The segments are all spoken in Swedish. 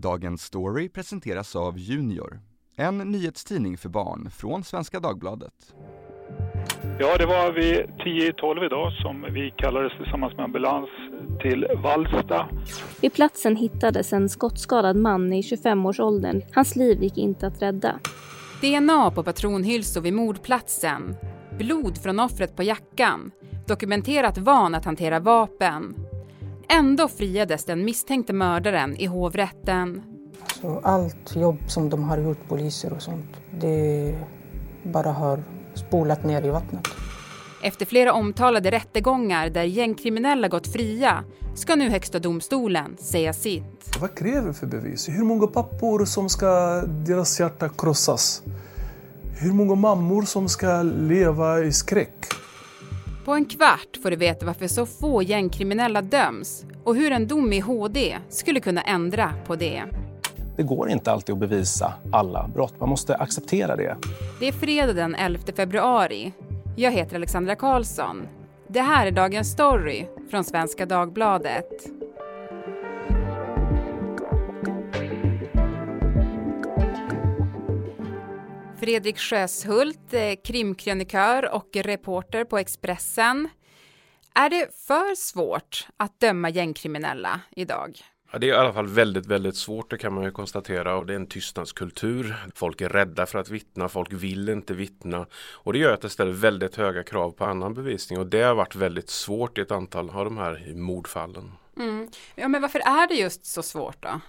Dagens story presenteras av Junior, en nyhetstidning för barn från Svenska Dagbladet. Ja, det var vid 10-12 idag som vi kallades tillsammans med ambulans till Vallsta. Vid platsen hittades en skottskadad man i 25-årsåldern. Hans liv gick inte att rädda. DNA på patronhylsor vid mordplatsen. Blod från offret på jackan. Dokumenterat van att hantera vapen. Ändå friades den misstänkte mördaren i hovrätten. Så allt jobb som de har gjort, poliser och sånt, det bara har spolat ner i vattnet. Efter flera omtalade rättegångar där gängkriminella gått fria ska nu Högsta domstolen säga sitt. Vad kräver vi för bevis? Hur många pappor som ska deras hjärta krossas? Hur många mammor som ska leva i skräck? På en kvart får du veta varför så få gängkriminella döms och hur en dom i HD skulle kunna ändra på det. Det går inte alltid att bevisa alla brott. Man måste acceptera det. Det är fredag den 11 februari. Jag heter Alexandra Karlsson. Det här är dagens story från Svenska Dagbladet. Fredrik Sjöshult, eh, krimkrönikör och reporter på Expressen. Är det för svårt att döma gängkriminella idag? Ja, det är i alla fall väldigt, väldigt svårt, det kan man ju konstatera. Och det är en tystnadskultur. Folk är rädda för att vittna, folk vill inte vittna. Och det gör att det ställer väldigt höga krav på annan bevisning. Och det har varit väldigt svårt i ett antal av de här mordfallen. Mm. Ja, men varför är det just så svårt då?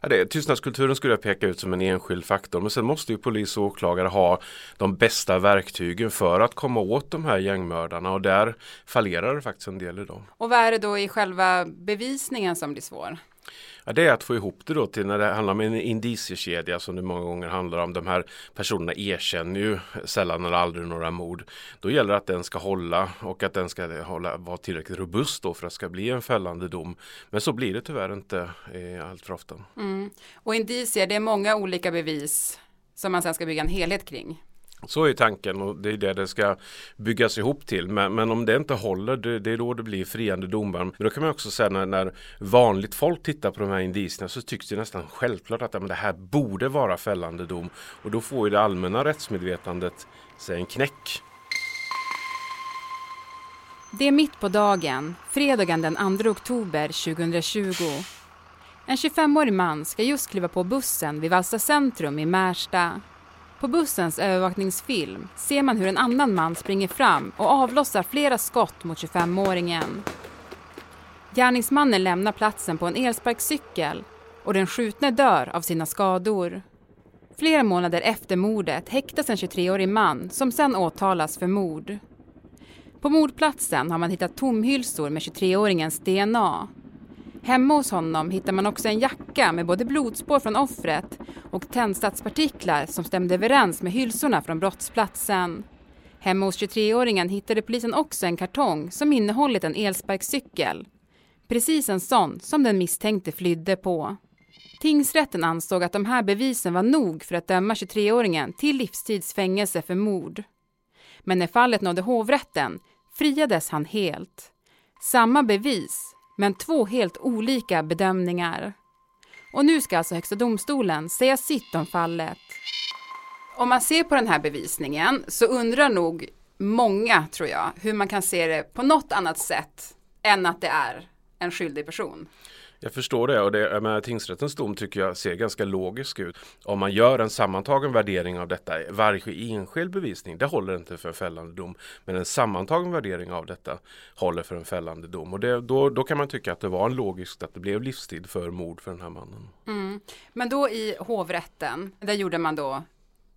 Ja, det, tystnadskulturen skulle jag peka ut som en enskild faktor. Men sen måste ju polis och åklagare ha de bästa verktygen för att komma åt de här gängmördarna. Och där fallerar det faktiskt en del idag. Och vad är det då i själva bevisningen som blir svår? Ja, det är att få ihop det då till när det handlar om en indiciekedja som det många gånger handlar om. De här personerna erkänner ju sällan eller aldrig några mord. Då gäller det att den ska hålla och att den ska hålla, vara tillräckligt robust då för att det ska bli en fällande dom. Men så blir det tyvärr inte eh, allt för ofta. Mm. Och indicier, det är många olika bevis som man sen ska bygga en helhet kring. Så är tanken och det är det det ska byggas ihop till. Men, men om det inte håller, det, det, är då det blir friande domar. Men då kan man också säga när, när vanligt folk tittar på de här indicierna så tycks det nästan självklart att men det här borde vara fällande dom. Och då får ju det allmänna rättsmedvetandet sig en knäck. Det är mitt på dagen, fredagen den 2 oktober 2020. En 25-årig man ska just kliva på bussen vid Vallsta centrum i Märsta. På bussens övervakningsfilm ser man hur en annan man springer fram och avlossar flera skott mot 25-åringen. Gärningsmannen lämnar platsen på en elsparkcykel och den skjutne dör av sina skador. Flera månader efter mordet häktas en 23-årig man som sen åtalas för mord. På mordplatsen har man hittat tomhylsor med 23-åringens DNA. Hemma hos honom hittar man också en jacka med både blodspår från offret och tändstadspartiklar som stämde överens med hylsorna från brottsplatsen. Hemma hos 23-åringen hittade polisen också en kartong som innehållit en elsparkcykel. Precis en sån som den misstänkte flydde på. Tingsrätten ansåg att de här bevisen var nog för att döma 23-åringen till livstidsfängelse för mord. Men när fallet nådde hovrätten friades han helt. Samma bevis, men två helt olika bedömningar. Och nu ska alltså Högsta domstolen säga sitt om fallet. Om man ser på den här bevisningen så undrar nog många, tror jag, hur man kan se det på något annat sätt än att det är en skyldig person. Jag förstår det och det, med tingsrättens dom tycker jag ser ganska logisk ut. Om man gör en sammantagen värdering av detta, varje enskild bevisning, det håller inte för en fällande dom. Men en sammantagen värdering av detta håller för en fällande dom. Och det, då, då kan man tycka att det var en logiskt att det blev livstid för mord för den här mannen. Mm. Men då i hovrätten, där gjorde man då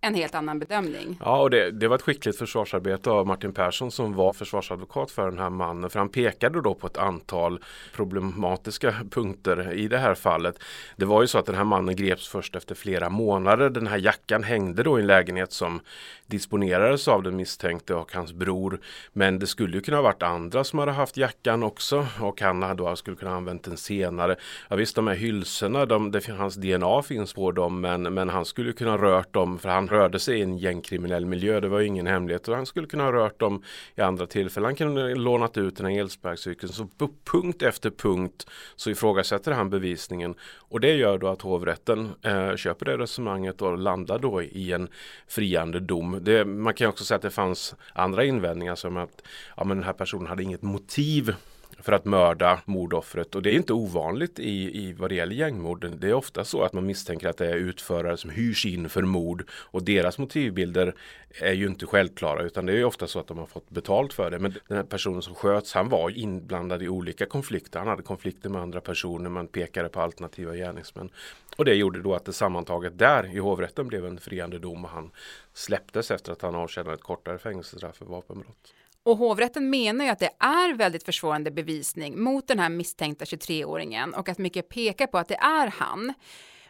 en helt annan bedömning. Ja, och det, det, var ett skickligt försvarsarbete av Martin Persson som var försvarsadvokat för den här mannen. För han pekade då på ett antal problematiska punkter i det här fallet. Det var ju så att den här mannen greps först efter flera månader. Den här jackan hängde då i en lägenhet som disponerades av den misstänkte och hans bror. Men det skulle ju kunna ha varit andra som hade haft jackan också och han då skulle kunna ha använt den senare. Ja, visst, de här hylsorna, de, det, hans DNA finns på dem men, men han skulle kunna ha rört dem för han rörde sig i en gängkriminell miljö. Det var ingen hemlighet och han skulle kunna ha rört dem i andra tillfällen. Han kunde ha lånat ut den här elsparkcykeln. Så på punkt efter punkt så ifrågasätter han bevisningen och det gör då att hovrätten eh, köper det resonemanget och landar då i en friande dom. Det, man kan också säga att det fanns andra invändningar som att ja, men den här personen hade inget motiv för att mörda mordoffret och det är inte ovanligt i, i vad det gäller gängmorden. Det är ofta så att man misstänker att det är utförare som hyrs in för mord och deras motivbilder är ju inte självklara utan det är ofta så att de har fått betalt för det. Men den här personen som sköts han var inblandad i olika konflikter. Han hade konflikter med andra personer man pekade på alternativa gärningsmän. Och det gjorde då att det sammantaget där i hovrätten blev en friande dom och han släpptes efter att han avtjänade ett kortare fängelsestraff för vapenbrott. Och hovrätten menar ju att det är väldigt försvårande bevisning mot den här misstänkta 23-åringen och att mycket pekar på att det är han.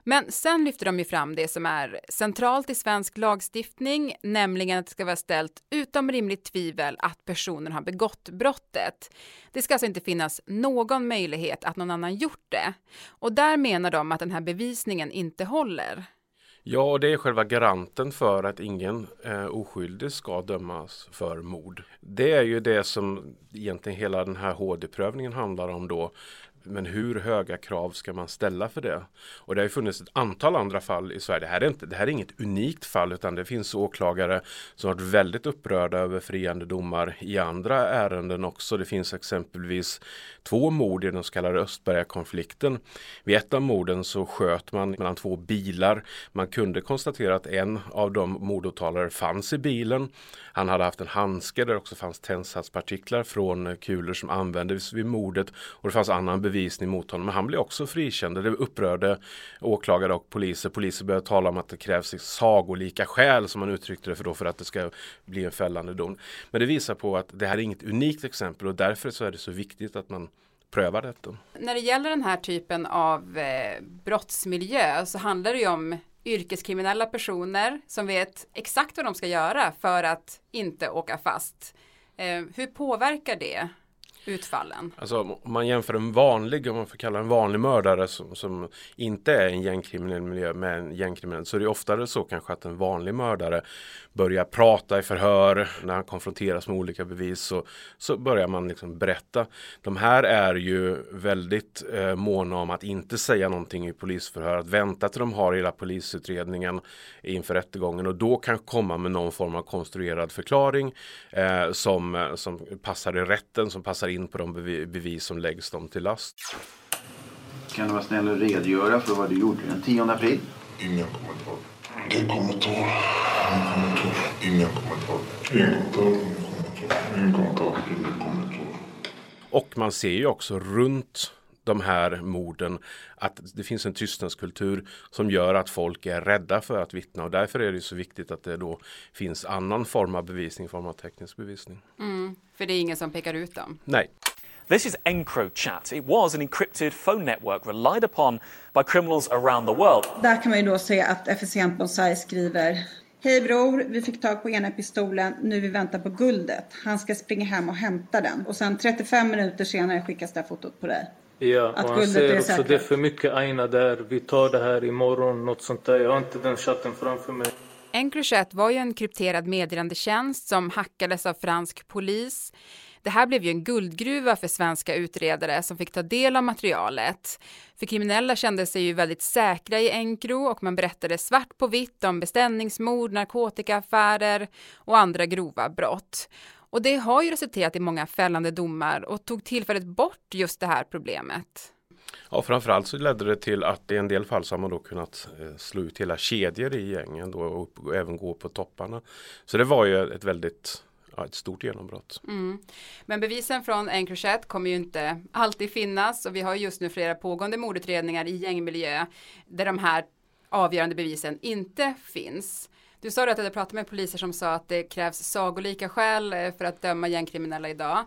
Men sen lyfter de ju fram det som är centralt i svensk lagstiftning, nämligen att det ska vara ställt utom rimligt tvivel att personen har begått brottet. Det ska alltså inte finnas någon möjlighet att någon annan gjort det. Och där menar de att den här bevisningen inte håller. Ja, och det är själva garanten för att ingen eh, oskyldig ska dömas för mord. Det är ju det som egentligen hela den här HD-prövningen handlar om då. Men hur höga krav ska man ställa för det? Och det har ju funnits ett antal andra fall i Sverige. Det här är, inte, det här är inget unikt fall utan det finns åklagare som varit väldigt upprörda över friande domar i andra ärenden också. Det finns exempelvis två mord i den så kallade Östberga-konflikten. Vid ett av morden så sköt man mellan två bilar. Man kunde konstatera att en av de mordåtalade fanns i bilen. Han hade haft en handske där det också fanns tändsatspartiklar från kulor som användes vid mordet och det fanns annan bevisning mot honom. Men han blev också frikänd. Det upprörde åklagare och poliser. Poliser började tala om att det krävs sagolika skäl som man uttryckte det för, då, för att det ska bli en fällande dom. Men det visar på att det här är inget unikt exempel och därför så är det så viktigt att man prövar detta. När det gäller den här typen av eh, brottsmiljö så handlar det ju om yrkeskriminella personer som vet exakt vad de ska göra för att inte åka fast. Eh, hur påverkar det utfallen? Alltså om man jämför en vanlig, om man får kalla en vanlig mördare som, som inte är en gängkriminell miljö med en gängkriminell så är det oftare så kanske att en vanlig mördare börjar prata i förhör när han konfronteras med olika bevis så, så börjar man liksom berätta. De här är ju väldigt eh, måna om att inte säga någonting i polisförhör, att vänta till de har hela polisutredningen inför rättegången och då kan komma med någon form av konstruerad förklaring eh, som, eh, som passar i rätten, som passar in på de bevis som läggs dem till last. Kan du vara snäll och redogöra för vad du gjorde den 10 april? Ingen kommentar. Ingen kommentar. Ingen kommentar. Ingen kommentar. Ingen kommentar. Ingen kommentar. Och man ser ju också runt de här morden att det finns en tystnadskultur som gör att folk är rädda för att vittna och därför är det så viktigt att det då finns annan form av bevisning, form av teknisk bevisning. Mm, för det är ingen som pekar ut dem? Nej. This is EncroChat. It was an encrypted phone network relied upon by criminals around the world. Där kan man ju då se att FSN Bonsai skriver Hej bror, vi fick tag på ena pistolen, nu vi väntar på guldet. Han ska springa hem och hämta den. Och sen 35 minuter senare skickas det här fotot på dig. Ja, och han säger också säkert. det är för mycket aina där, vi tar det här imorgon, något sånt där. Jag har inte den chatten framför mig. Encrochat var ju en krypterad meddelandetjänst som hackades av fransk polis. Det här blev ju en guldgruva för svenska utredare som fick ta del av materialet. För kriminella kände sig ju väldigt säkra i Encro och man berättade svart på vitt om beställningsmord, narkotikaaffärer och andra grova brott. Och det har ju resulterat i många fällande domar och tog tillfället bort just det här problemet. Ja, framförallt så ledde det till att i en del fall så har man då kunnat eh, slå ut hela kedjor i gängen då och även gå på topparna. Så det var ju ett väldigt ja, ett stort genombrott. Mm. Men bevisen från Encrochat kommer ju inte alltid finnas och vi har just nu flera pågående mordutredningar i gängmiljö där de här avgörande bevisen inte finns. Du sa att du hade pratat med poliser som sa att det krävs sagolika skäl eh, för att döma gängkriminella idag.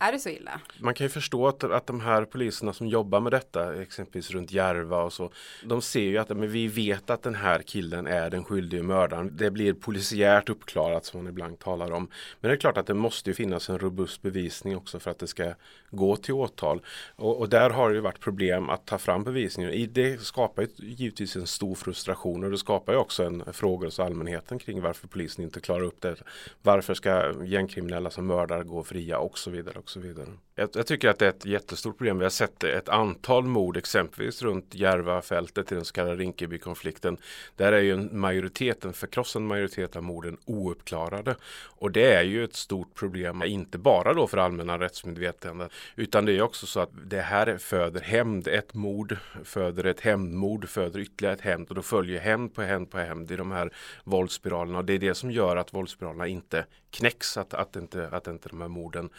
Är det så illa? Man kan ju förstå att, att de här poliserna som jobbar med detta, exempelvis runt Järva och så, de ser ju att men vi vet att den här killen är den skyldige mördaren. Det blir polisiärt uppklarat som man ibland talar om. Men det är klart att det måste ju finnas en robust bevisning också för att det ska gå till åtal. Och, och där har det ju varit problem att ta fram bevisningen. Det skapar ju givetvis en stor frustration och det skapar ju också en fråga hos allmänheten kring varför polisen inte klarar upp det. Varför ska gängkriminella som mördar gå fria och så vidare och så vidare. Jag, jag, tycker att det är ett jättestort problem. Vi har sett ett antal mord exempelvis runt Järvafältet i den så kallade Rinkeby-konflikten. Där är ju en majoritet, en förkrossande majoritet av morden ouppklarade. Och det är ju ett stort problem, inte bara då för allmänna rättsmedvetande utan det är också så att det här föder hämnd. Ett mord föder ett hämndmord, föder ytterligare ett hämnd och då följer hämnd på hämnd på hämnd i de här våldsspiralerna. Och det är det som gör att våldsspiralerna inte knäcks, att, att, inte, att inte de här morden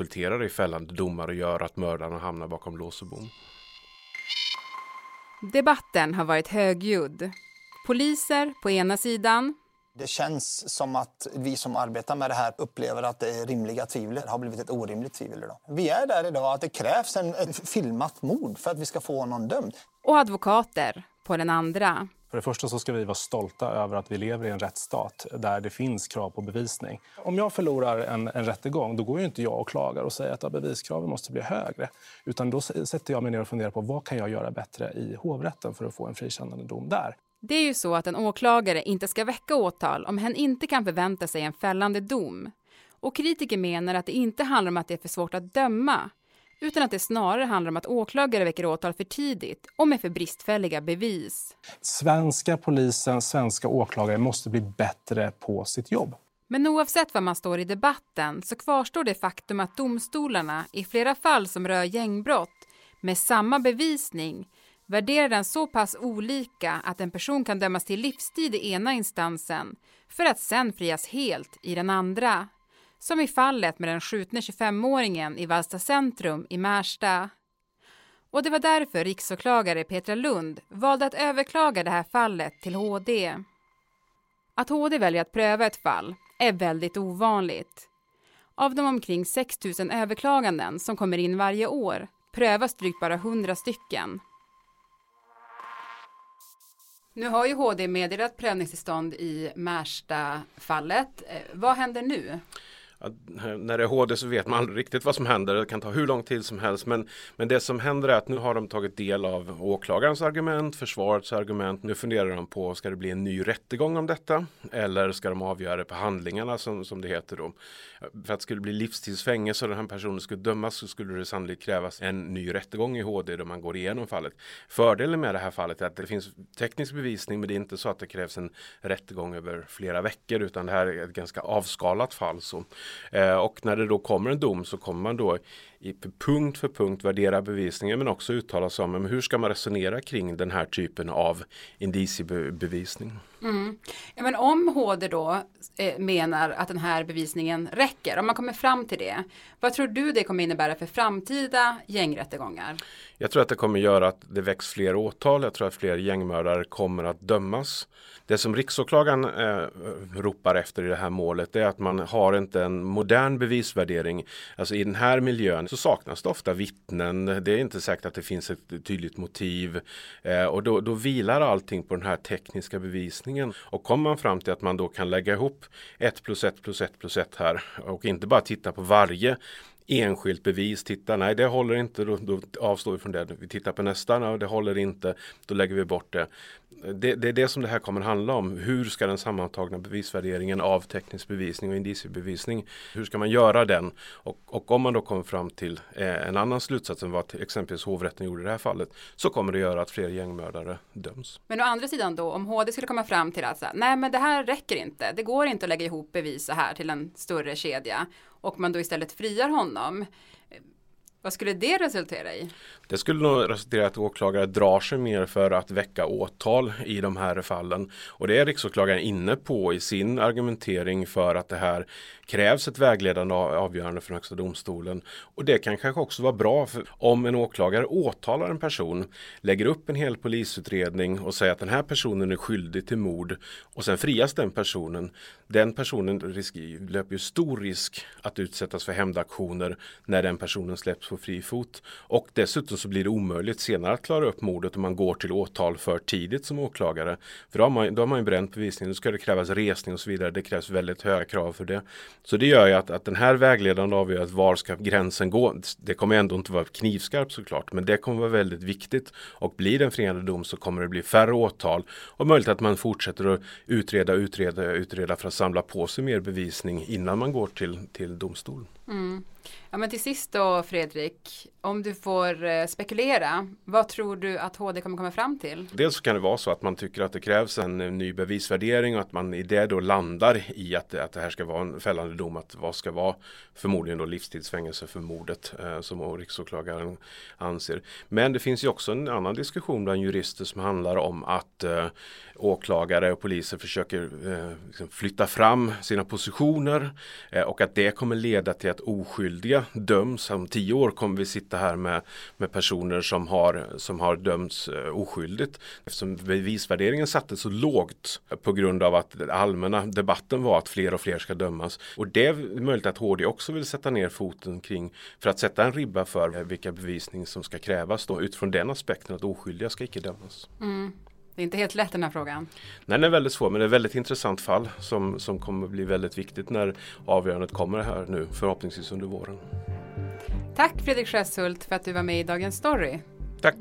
resulterar i fällande domar och gör att mördarna hamnar bakom lås och bom. Debatten har varit högljudd. Poliser på ena sidan. Det känns som att vi som arbetar med det här upplever att det rimliga tvivlet har blivit ett orimligt tvivel idag. Vi är där idag att det krävs en, ett filmat mord för att vi ska få någon dömd. Och advokater på den andra. För det första så ska vi vara stolta över att vi lever i en rättsstat där det finns krav på bevisning. Om jag förlorar en, en rättegång då går ju inte jag och klagar och säger att beviskraven måste bli högre. Utan då sätter jag mig ner och funderar på vad kan jag göra bättre i hovrätten för att få en frikännande dom där. Det är ju så att en åklagare inte ska väcka åtal om hen inte kan förvänta sig en fällande dom. Och kritiker menar att det inte handlar om att det är för svårt att döma utan att det snarare handlar om att åklagare väcker åtal för tidigt och med för bristfälliga bevis. Svenska polisen, svenska åklagare måste bli bättre på sitt jobb. Men oavsett var man står i debatten så kvarstår det faktum att domstolarna i flera fall som rör gängbrott med samma bevisning värderar den så pass olika att en person kan dömas till livstid i ena instansen för att sen frias helt i den andra. Som i fallet med den skjutne 25-åringen i Valsta centrum i Märsta. Och det var därför riksåklagare Petra Lund valde att överklaga det här fallet till HD. Att HD väljer att pröva ett fall är väldigt ovanligt. Av de omkring 6 000 överklaganden som kommer in varje år prövas drygt bara 100 stycken. Nu har ju HD meddelat prövningstillstånd i Märsta-fallet. Eh, vad händer nu? När det är HD så vet man aldrig riktigt vad som händer. Det kan ta hur lång tid som helst. Men, men det som händer är att nu har de tagit del av åklagarens argument, försvarets argument. Nu funderar de på, ska det bli en ny rättegång om detta? Eller ska de avgöra det på handlingarna som, som det heter då? För att det skulle bli livstidsfängelse och den här personen skulle dömas så skulle det sannolikt krävas en ny rättegång i HD då man går igenom fallet. Fördelen med det här fallet är att det finns teknisk bevisning men det är inte så att det krävs en rättegång över flera veckor utan det här är ett ganska avskalat fall. Så. Eh, och när det då kommer en dom så kommer man då i punkt för punkt värdera bevisningen men också uttala sig om hur ska man resonera kring den här typen av indiciebevisning. Mm. Ja, men om HD då eh, menar att den här bevisningen räcker, om man kommer fram till det, vad tror du det kommer innebära för framtida gängrättegångar? Jag tror att det kommer göra att det väcks fler åtal. Jag tror att fler gängmördare kommer att dömas. Det som riksåklagaren eh, ropar efter i det här målet är att man har inte en modern bevisvärdering. Alltså i den här miljön så saknas det ofta vittnen. Det är inte säkert att det finns ett tydligt motiv eh, och då, då vilar allting på den här tekniska bevisningen. Och kommer man fram till att man då kan lägga ihop 1 plus 1 plus 1 plus 1 här och inte bara titta på varje enskilt bevis. Titta, nej det håller inte, då, då avstår vi från det. Vi tittar på nästa, nej, det håller inte, då lägger vi bort det. det. Det är det som det här kommer handla om. Hur ska den sammantagna bevisvärderingen av teknisk bevisning och indiciebevisning, hur ska man göra den? Och, och om man då kommer fram till eh, en annan slutsats än vad exempelvis hovrätten gjorde i det här fallet, så kommer det göra att fler gängmördare döms. Men å andra sidan då, om HD skulle komma fram till att nej men det här räcker inte, det går inte att lägga ihop bevis så här till en större kedja och man då istället friar honom. Vad skulle det resultera i? Det skulle nog resultera i att åklagare drar sig mer för att väcka åtal i de här fallen. Och det är riksåklagaren inne på i sin argumentering för att det här krävs ett vägledande avgörande från Högsta domstolen. Och det kan kanske också vara bra för om en åklagare åtalar en person, lägger upp en hel polisutredning och säger att den här personen är skyldig till mord och sen frias den personen. Den personen risk, löper ju stor risk att utsättas för hämndaktioner när den personen släpps på fri fot. Och dessutom så blir det omöjligt senare att klara upp mordet om man går till åtal för tidigt som åklagare. För då har man, då har man ju bränt bevisningen, då ska det krävas resning och så vidare. Det krävs väldigt höga krav för det. Så det gör ju att, att den här vägledande avgör att var ska gränsen gå. Det kommer ändå inte vara knivskarpt såklart, men det kommer vara väldigt viktigt. Och blir det en friande dom så kommer det bli färre åtal och möjligt att man fortsätter att utreda, utreda, utreda för att samla på sig mer bevisning innan man går till, till domstol. Mm. Ja, men till sist då Fredrik, om du får eh, spekulera, vad tror du att HD kommer komma fram till? Dels kan det vara så att man tycker att det krävs en eh, ny bevisvärdering och att man i det då landar i att, att det här ska vara en fällande dom, att vad ska vara förmodligen då livstidsfängelse för mordet eh, som riksåklagaren anser. Men det finns ju också en annan diskussion bland jurister som handlar om att eh, åklagare och poliser försöker eh, liksom flytta fram sina positioner eh, och att det kommer leda till att oskyldiga döms. Om tio år kommer vi sitta här med, med personer som har, som har dömts eh, oskyldigt. Eftersom bevisvärderingen sattes så lågt på grund av att den allmänna debatten var att fler och fler ska dömas. Och det är möjligt att HD också vill sätta ner foten kring för att sätta en ribba för vilka bevisning som ska krävas då utifrån den aspekten att oskyldiga ska icke dömas. Mm. Det är inte helt lätt den här frågan. Nej, den är väldigt svår men det är ett väldigt intressant fall som, som kommer bli väldigt viktigt när avgörandet kommer här nu förhoppningsvis under våren. Tack Fredrik Sjöshult för att du var med i Dagens Story. Tack.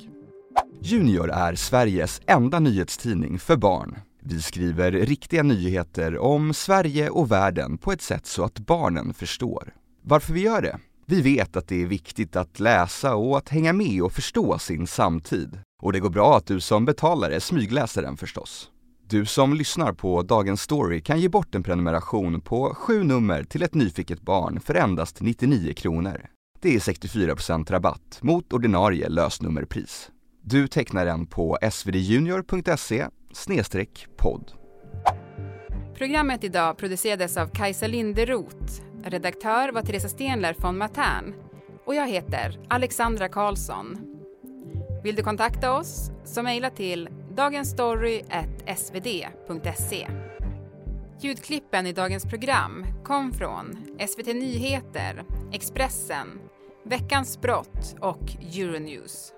Junior är Sveriges enda nyhetstidning för barn. Vi skriver riktiga nyheter om Sverige och världen på ett sätt så att barnen förstår. Varför vi gör det? Vi vet att det är viktigt att läsa och att hänga med och förstå sin samtid. Och det går bra att du som betalare smygläser den förstås. Du som lyssnar på Dagens Story kan ge bort en prenumeration på sju nummer till ett nyfiket barn för endast 99 kronor. Det är 64% rabatt mot ordinarie lösnummerpris. Du tecknar den på svdjunior.se podd. Programmet idag producerades av Kajsa Linderoth. Redaktör var Teresa Stenler von Matern. Och jag heter Alexandra Karlsson. Vill du kontakta oss så mejla till dagensstory.svd.se. Ljudklippen i dagens program kom från SVT Nyheter, Expressen, Veckans brott och Euronews.